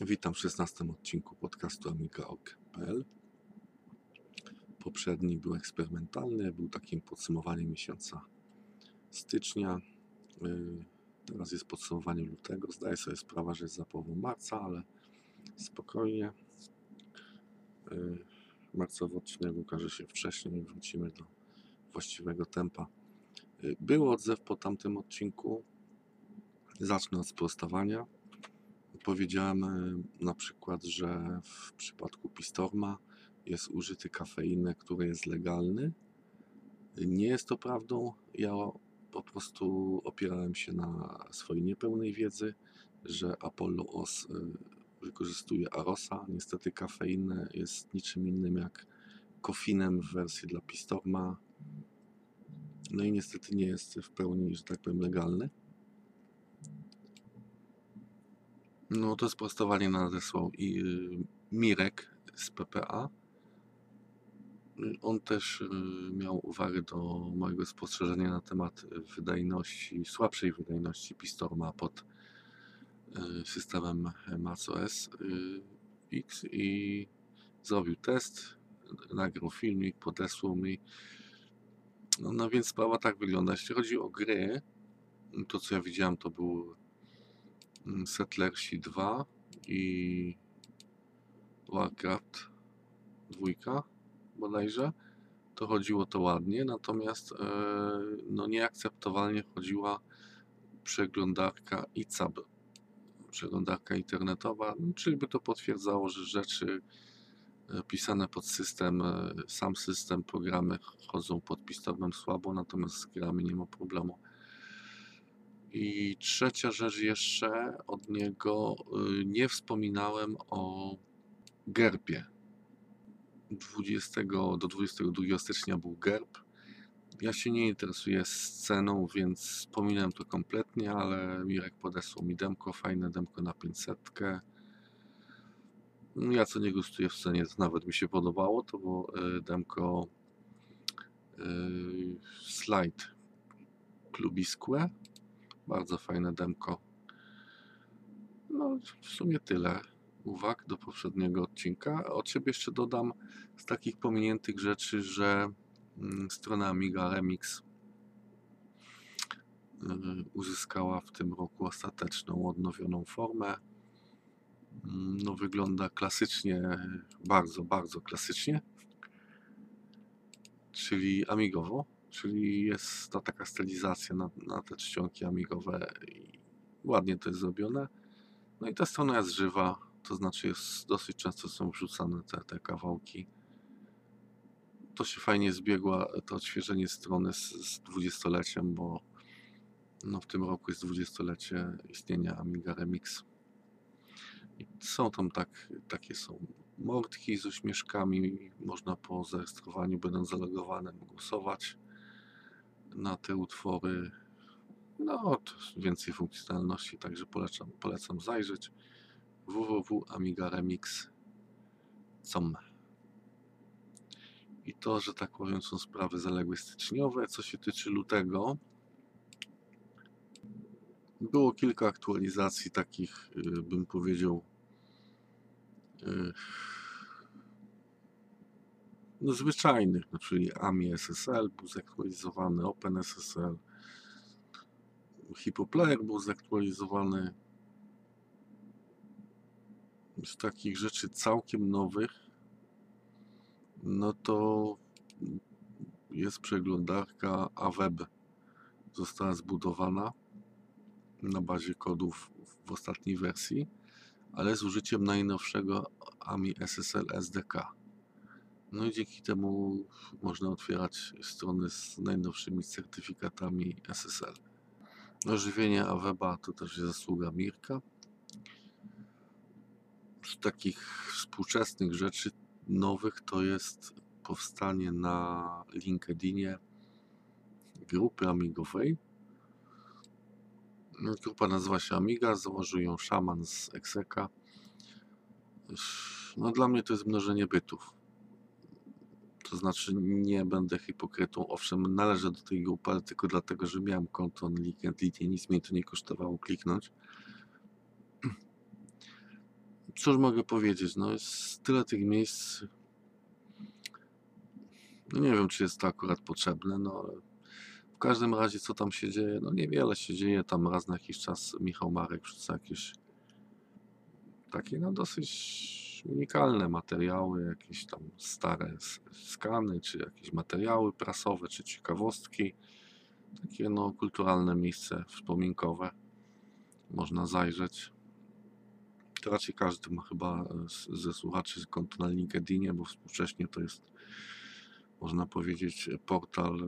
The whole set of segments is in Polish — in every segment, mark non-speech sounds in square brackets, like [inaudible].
Witam w 16 odcinku podcastu amiga.pl. Poprzedni był eksperymentalny, był takim podsumowaniem miesiąca stycznia. Yy, Teraz jest podsumowanie lutego. Zdaję sobie sprawę, że jest za połową marca, ale spokojnie. Yy, Marcowy odcinek ukaże się wcześniej i wrócimy do właściwego tempa. Yy, Był odzew po tamtym odcinku. Zacznę od sprostowania. Powiedziałem e, na przykład, że w przypadku Pistorma jest użyty kafeinę, który jest legalny. Nie jest to prawdą. Ja po prostu opierałem się na swojej niepełnej wiedzy, że Apollo OS y, wykorzystuje Arosa. Niestety kafeinę jest niczym innym jak kofinem w wersji dla Pistorma. No i niestety nie jest w pełni, że tak powiem, legalny. No to sprostowanie nadesłał i y, Mirek z PPA. On też y, miał uwagę do mojego spostrzeżenia na temat wydajności, słabszej wydajności Pistorma pod y, systemem macOS X i zrobił test, nagrał filmik, podesłał mi. No, no więc sprawa tak wygląda. Jeśli chodzi o gry, to co ja widziałem to był Settlersi 2 i Warcraft 2 bodajże, to chodziło to ładnie, natomiast e, no nieakceptowalnie chodziła przeglądarka ICAB, przeglądarka internetowa, no, czyli by to potwierdzało, że rzeczy e, pisane pod system, e, sam system, programy chodzą pod pistormem słabo, natomiast z grami nie ma problemu. I trzecia rzecz jeszcze od niego, y, nie wspominałem o gerbie. 20 do 22 stycznia był gerb. Ja się nie interesuję sceną, więc pominąłem to kompletnie, ale Mirek podesłał mi demko, fajne demko na 500. Ja co nie gustuję w scenie, nawet mi się podobało. To było y, demko y, Slide Clubisque. Bardzo fajne demko. No, w sumie tyle uwag do poprzedniego odcinka. Od siebie jeszcze dodam z takich pominiętych rzeczy, że mm, strona Amiga Remix y, uzyskała w tym roku ostateczną, odnowioną formę. Mm, No, wygląda klasycznie, bardzo, bardzo klasycznie, czyli amigowo, czyli jest ta taka stylizacja na, na te czcionki amigowe i ładnie to jest zrobione. No i ta strona jest żywa, to znaczy jest dosyć często są wrzucane te, te kawałki. To się fajnie zbiegła, to odświeżenie strony z, z dwudziestoleciem, bo no w tym roku jest dwudziestolecie istnienia Amiga Remix. I są tam tak, takie są mordki z uśmieszkami, można po zarejestrowaniu, będąc zalogowanym, głosować na te utwory. No, więcej funkcjonalności, także polecam, polecam zajrzeć www.amigaremix.com I to, że tak powiem, są sprawy zaległe styczniowe. Co się tyczy lutego, było kilka aktualizacji takich, y, bym powiedział, y, no, zwyczajnych, no, czyli AMI SSL był zaktualizowany, OpenSSL, Hippoplayer był zaktualizowany. Z takich rzeczy całkiem nowych, no to jest przeglądarka AWeb. Została zbudowana na bazie kodów w ostatniej wersji, ale z użyciem najnowszego AMI SSL SDK. No i dzięki temu można otwierać strony z najnowszymi certyfikatami SSL. Ożywienie Aweba to też jest zasługa Mirka. Z takich współczesnych rzeczy nowych to jest powstanie na LinkedInie grupy amigowej. Grupa nazywa się Amiga, założył ją szaman z Exeka. No dla mnie to jest mnożenie bytów. To znaczy nie będę hipokrytą. Owszem, należę do tej grupy, ale tylko dlatego, że miałem konto na LinkedInie. Nic mnie to nie kosztowało kliknąć. cóż mogę powiedzieć? No jest tyle tych miejsc. No nie wiem, czy jest to akurat potrzebne, no ale w każdym razie co tam się dzieje? No niewiele się dzieje. Tam raz na jakiś czas Michał Marek wrzuca jakieś takie no dosyć unikalne materiały, jakieś tam stare skany, czy jakieś materiały prasowe, czy ciekawostki. Takie no kulturalne miejsce wspominkowe. Można zajrzeć. To raczej każdy ma chyba e, ze słuchaczy konto na LinkedInie, bo współcześnie to jest, można powiedzieć, portal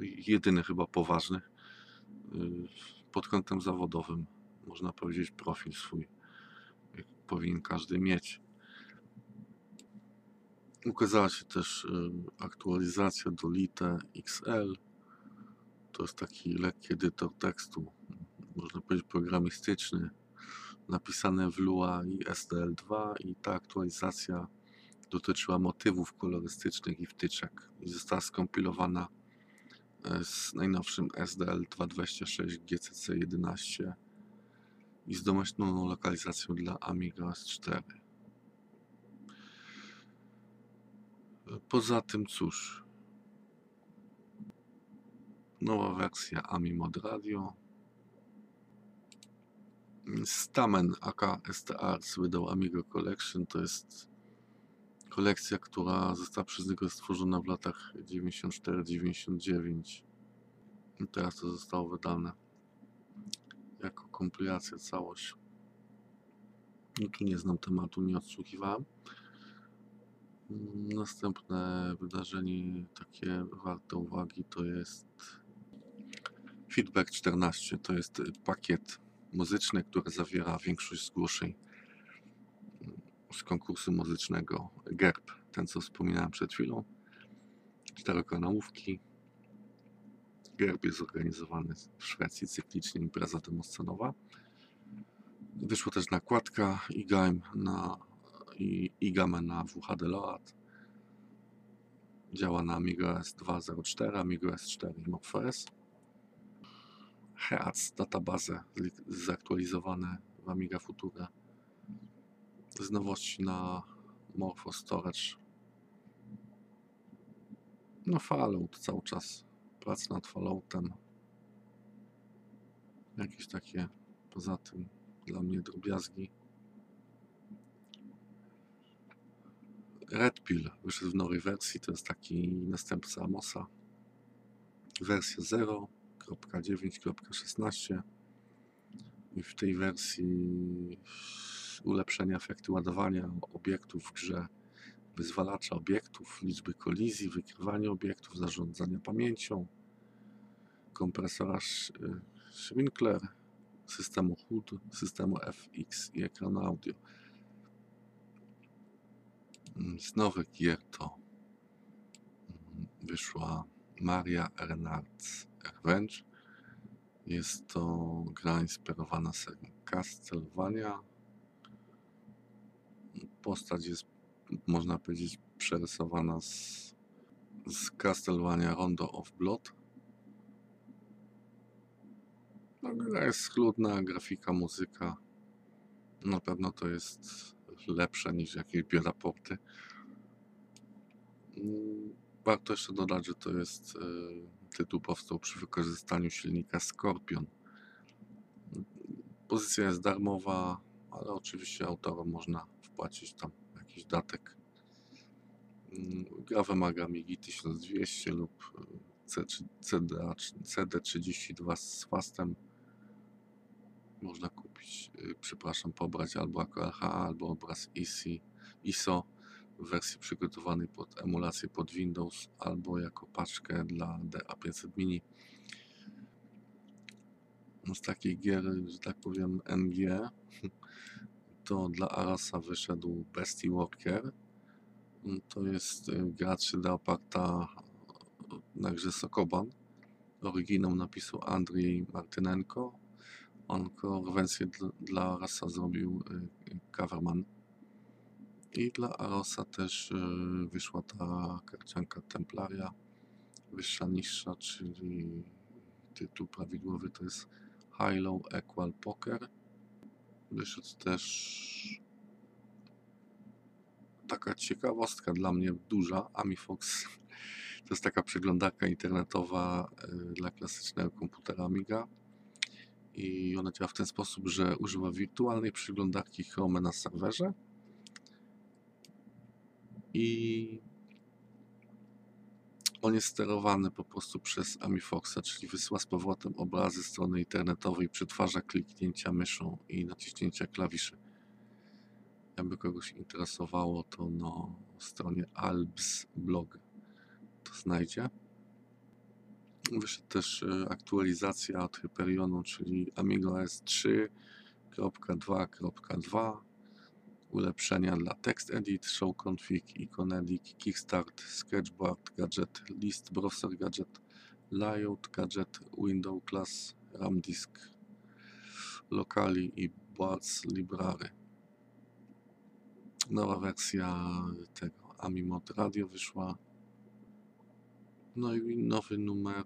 e, jedyny chyba poważny e, pod kątem zawodowym. Można powiedzieć profil swój, powinien każdy mieć. Ukazała się też aktualizacja do Lite XL. To jest taki lekki edytor tekstu, można powiedzieć programistyczny, napisane w Lua i SDL2 i ta aktualizacja dotyczyła motywów kolorystycznych i wtyczek i została skompilowana e, z najnowszym SDL 226 GCC 11 i z domyślną lokalizacją dla Amiga S4. Poza tym cóż, nowa wersja AMI Mod Radio, Stamen aka STARS wydał Amigo Collection. To jest kolekcja, która została przez niego stworzona w latach 94-99. I teraz to zostało wydane jako kompilacja, całość. No tu nie znam tematu, nie odsłuchiwałem. Następne wydarzenie takie warte uwagi to jest Feedback 14. To jest y, pakiet muzyczny, który zawiera większość zgłoszeń mm, z konkursu muzycznego GERB, ten co wspominałem przed chwilą. Czterokanałówki. GERB jest organizowany w Szwecji cyklicznie, impreza demoscenowa. Wyszła też nakładka IGAM na, i, IGAME na WHD Load. Działa na Amiga S204, Amiga S4 i MorphOS. HEAC, databazę zaktualizowane w Amiga Futura. Z nowości na Morpho Storage. No Fallout cały czas. Praca nad Falloutem. Jakieś takie poza tym dla mnie drobiazgi. Red Pill wyszedł w nowej wersji. To jest taki następca Amosa. Wersja 0.9.16 i w tej wersji ulepszenia efekty ładowania obiektów w grze, wyzwalacza obiektów, liczby kolizji, wykrywania obiektów, zarządzania pamięcią, kompresora y, Schwinkler, systemu HUD, systemu FX i ekranu audio. Z nowych gier to wyszła Maria Renards Revenge. Jest to gra inspirowana serią Castlevania. Postać jest, można powiedzieć, przerysowana z, z Castlevania Rondo of Blood. No, gra jest schludna, grafika, muzyka. Na pewno to jest lepsze niż jakieś bioraporty. Warto jeszcze dodać, że to jest e, tytuł powstał przy wykorzystaniu silnika Scorpion. Pozycja jest darmowa, ale oczywiście autorom można wpłacić tam jakiś datek. Gra wymaga Amigi 1200 lub e, C, CDA, CD32 z fastem. Można kupić, e, przepraszam, pobrać albo LHA, albo obraz ISO w wersji przygotowanej pod emulację pod Windows, albo jako paczkę dla DA500 Mini. No z takich gier, że tak powiem, NG, [laughs] to dla Arasa wyszedł Bestie Worker. To jest y, gra 3D oparta na grze Sokoban. Oryginał napisał Andrzej Martynenko. On wersję dla, Arasa zrobił y, Coverman. I dla Arosa też y, wyszła ta karcianka Templaria, wyższa, niższa, czyli tytuł prawidłowy to jest High Low Equal Poker. Wyszedł też taka ciekawostka dla mnie duża. AmiFox to jest taka przeglądarka internetowa y, dla klasycznego komputera Amiga. I ona działa w ten sposób, że używa wirtualnej przeglądarki Chrome na serwerze. I on jest sterowany po prostu przez AmiFoxa, czyli wysyła z powrotem obrazy strony internetowej, przetwarza kliknięcia myszą i naciśnięcia klawiszy. Jakby kogoś interesowało, to na stronie Albs blog to znajdzie. Wyszedł też e, aktualizacja od Hyperionu, czyli AmigaOS 3.2.2 ulepszenia dla TextEdit, ShowConfig, IconEdit, Kickstart, Sketchboard Gadget, List Browser Gadget, Layout Gadget, Window Class, RAM Disk, Locali i Boards Library. Nowa wersja tego AmiMod Radio wyszła. No i nowy numer,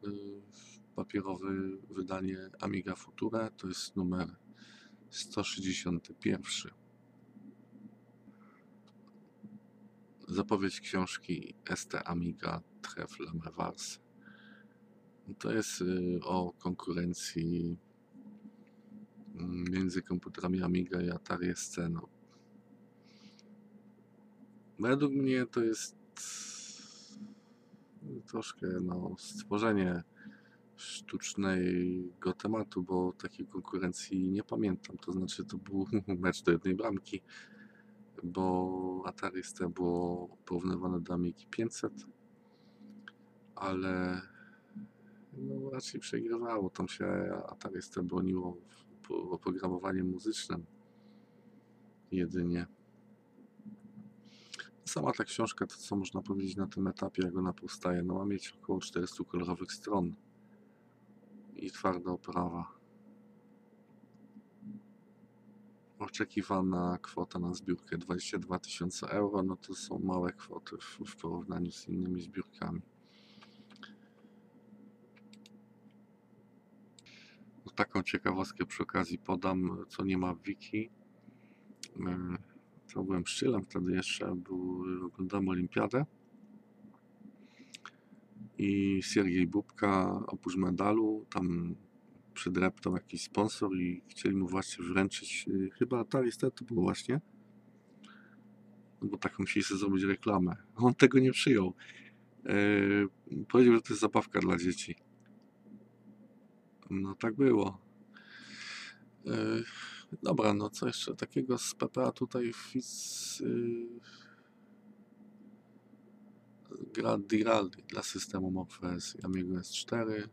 papierowy wydanie Amiga Futura, to jest numer 161. Zapowiedź książki ST Amiga Tref la Mevars. To jest y, o konkurencji mm, między komputerami Amiga i Atari SC. Według mnie to jest troszkę no, stworzenie sztucznego tematu, bo takiej konkurencji nie pamiętam. To znaczy, to był [laughs] mecz do jednej bramki, bo Atari ST było porównywane do Amigi 500, ale no, raczej przegrywało. Tam się Atari ST broniło oprogramowaniem muzycznym jedynie. Sama ta książka, to co można powiedzieć na tym etapie, jak ona powstaje, no ma mieć około 400 kolorowych stron i twarda oprawa. Oczekiwana kwota na zbiórkę 22 tysiące euro, no to są małe kwoty w, w porównaniu z innymi zbiórkami. No, taką ciekawostkę przy okazji podam, co nie ma w wiki. Yy, to byłem pszczylem wtedy jeszcze, był, oglądałem olimpiadę i Siergiej Bubka oprócz medalu tam przydreptał jakiś sponsor i chcieli mu właśnie wręczyć y, chyba Atari to było właśnie bo tak musieli sobie zrobić reklamę. On tego nie przyjął. Yy, powiedział, że to jest zabawka dla dzieci. No tak było. Yy, Dobra, no co jeszcze takiego z PPA tutaj Fizz, yy, gra Diraldi dla systemu MobFS i Amigo S4.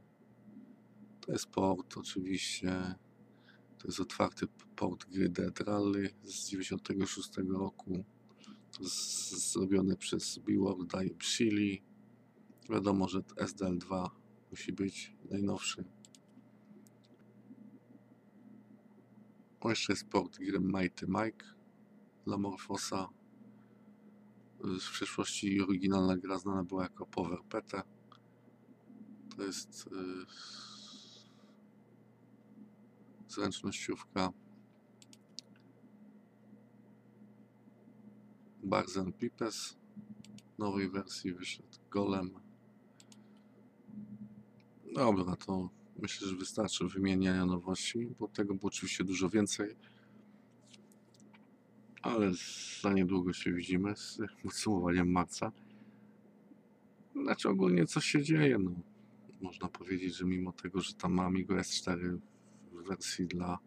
To jest port oczywiście. To jest otwarty port gry Dead Rally z 96 roku. Zrobiony przez Beworld i Chili. Wiadomo, że SDL2 musi być najnowszy. O, jeszcze jest port gry Mighty Mike dla Morfosa. W przeszłości oryginalna gra znana była jako Power PT. To jest yy, zręcznościówka. Barzen Pipes. W nowej wersji wyszedł Golem. Dobra, to Myślę, że wystarczy wymieniania nowości, bo tego było oczywiście dużo więcej. Ale za niedługo się widzimy z podsumowaniem marca. Znaczy ogólnie coś się dzieje. No, można powiedzieć, że mimo tego, że tam mam Amigo S4 w wersji dla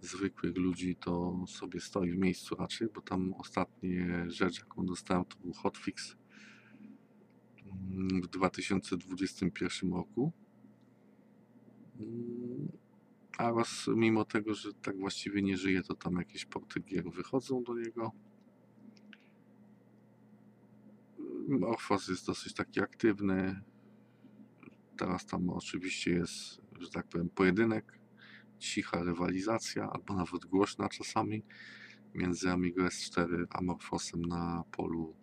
zwykłych ludzi, to sobie stoi w miejscu raczej, bo tam ostatnie rzecz, jaką dostałem, to był hotfix w 2021 roku a was, mimo tego, że tak właściwie nie żyje, to tam jakieś porty gier wychodzą do niego. Morphos jest dosyć taki aktywny. Teraz tam oczywiście jest, że tak powiem, pojedynek, cicha rywalizacja, albo nawet głośna czasami między Amigo S4 a Morphosem na polu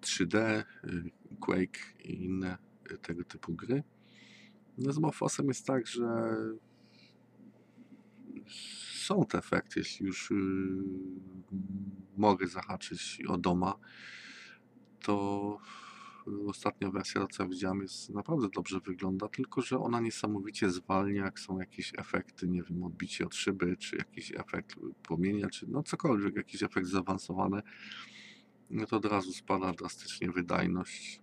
3D, y, Quake i inne tego typu gry. No z Morfosem jest tak, że są te efekty, jeśli już yy, mogę zahaczyć o doma, to ostatnia wersja, co widziałem, jest naprawdę dobrze wygląda, tylko że ona niesamowicie zwalnia, jak są jakieś efekty, nie wiem, odbicie od szyby, czy jakiś efekt płomienia, czy no cokolwiek, jakiś efekt zaawansowany, no to od razu spada drastycznie wydajność.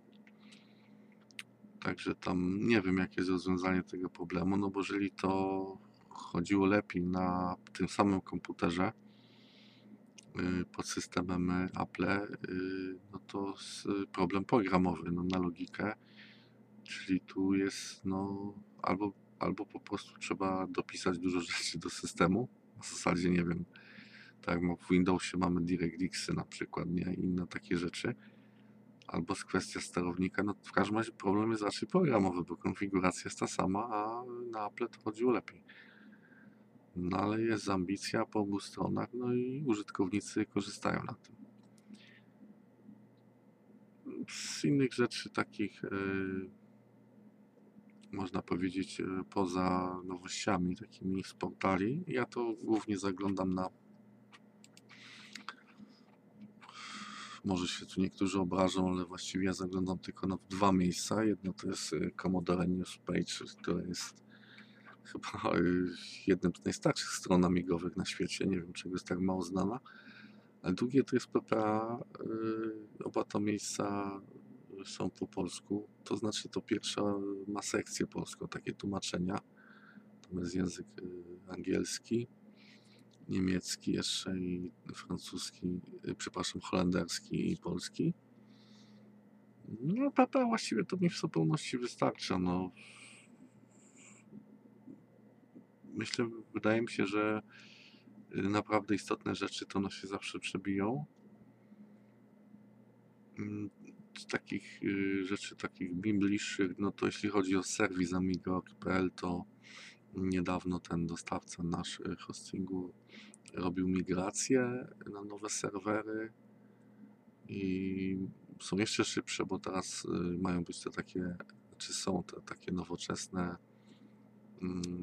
Także tam nie wiem, jakie jest rozwiązanie tego problemu, no bo jeżeli to chodziło lepiej na tym samym komputerze pod systemem Apple, y, no to problem programowy no, na logikę, czyli tu jest no albo, albo po prostu trzeba dopisać dużo rzeczy do systemu, w zasadzie nie wiem, tak jak w Windowsie mamy DirectXy na przykład, nie, inne takie rzeczy, albo jest kwestia sterownika, no w każdym razie problem jest raczej programowy, bo konfiguracja jest ta sama, a na Apple to chodziło lepiej. No ale jest ambicja po obu stronach, no i użytkownicy korzystają na tym. Z innych rzeczy takich, e, można powiedzieć, e, poza nowościami takimi z portali, ja to głównie zaglądam na może się tu niektórzy obrażą, ale właściwie ja zaglądam tylko na dwa miejsca. Jedno to jest e, Commodore News Page, które jest chyba jednym z najstarszych stron amigowych na świecie. Nie wiem, czego jest tak mało znana. A drugie to jest PPA. e, Oba to miejsca są po polsku. To znaczy, to pierwsza ma sekcję polską, takie tłumaczenia. To jest język e, angielski, niemiecki jeszcze i francuski, e, przepraszam, holenderski i polski. No, PPA właściwie to mi w zupełności wystarcza. No. Myślę, wydaje mi się, że y, naprawdę istotne rzeczy to one się zawsze przebiją. Mm, Z takich y, rzeczy, takich bliższych, no to jeśli chodzi o serwis amigo.pl, to niedawno ten dostawca nasz y, hostingu robił migrację na nowe serwery i są jeszcze szybsze, bo teraz mają być te takie, czy są te takie nowoczesne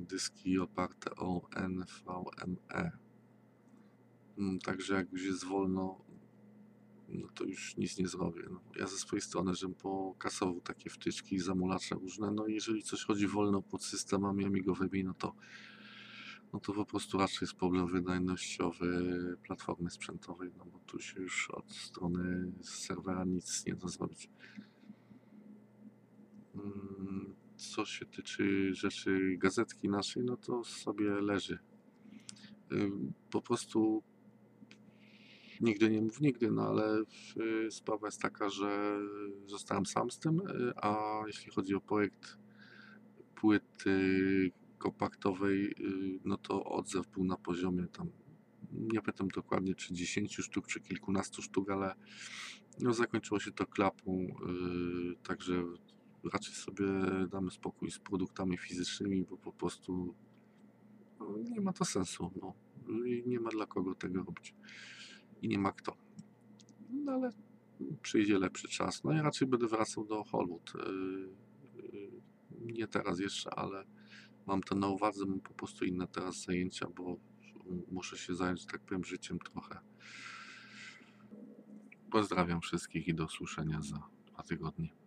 dyski oparte o NVMe. Mm, Także jak już jest wolno, no to już nic nie zrobię. No, ja ze swojej strony, żebym pokasował takie wtyczki, zamulacze różne, no jeżeli coś chodzi wolno pod systemami amigowymi, no to no to po prostu raczej jest problem wydajnościowy platformy sprzętowej, no bo tu się już od strony serwera nic nie da zrobić. Mm, Co się tyczy rzeczy gazetki naszej, no to sobie leży. Po prostu nigdy nie mów nigdy, no ale y, sprawa jest taka, że zostałem sam z tym, y, a jeśli chodzi o projekt płyty kompaktowej, y, no to odzew był na poziomie tam, nie pamiętam dokładnie czy 10 sztuk, czy kilkunastu sztuk, ale no zakończyło się to klapą, także raczej sobie damy spokój z produktami fizycznymi, bo po prostu nie ma to sensu, no. I nie ma dla kogo tego robić. I nie ma kto. No ale przyjdzie lepszy czas. No ja raczej będę wracał do Hollywood. y, y, Nie teraz jeszcze, ale mam to na uwadze, mam po prostu inne teraz zajęcia, bo muszę się zająć, tak powiem, życiem trochę. Pozdrawiam wszystkich i do usłyszenia za dwa tygodnie.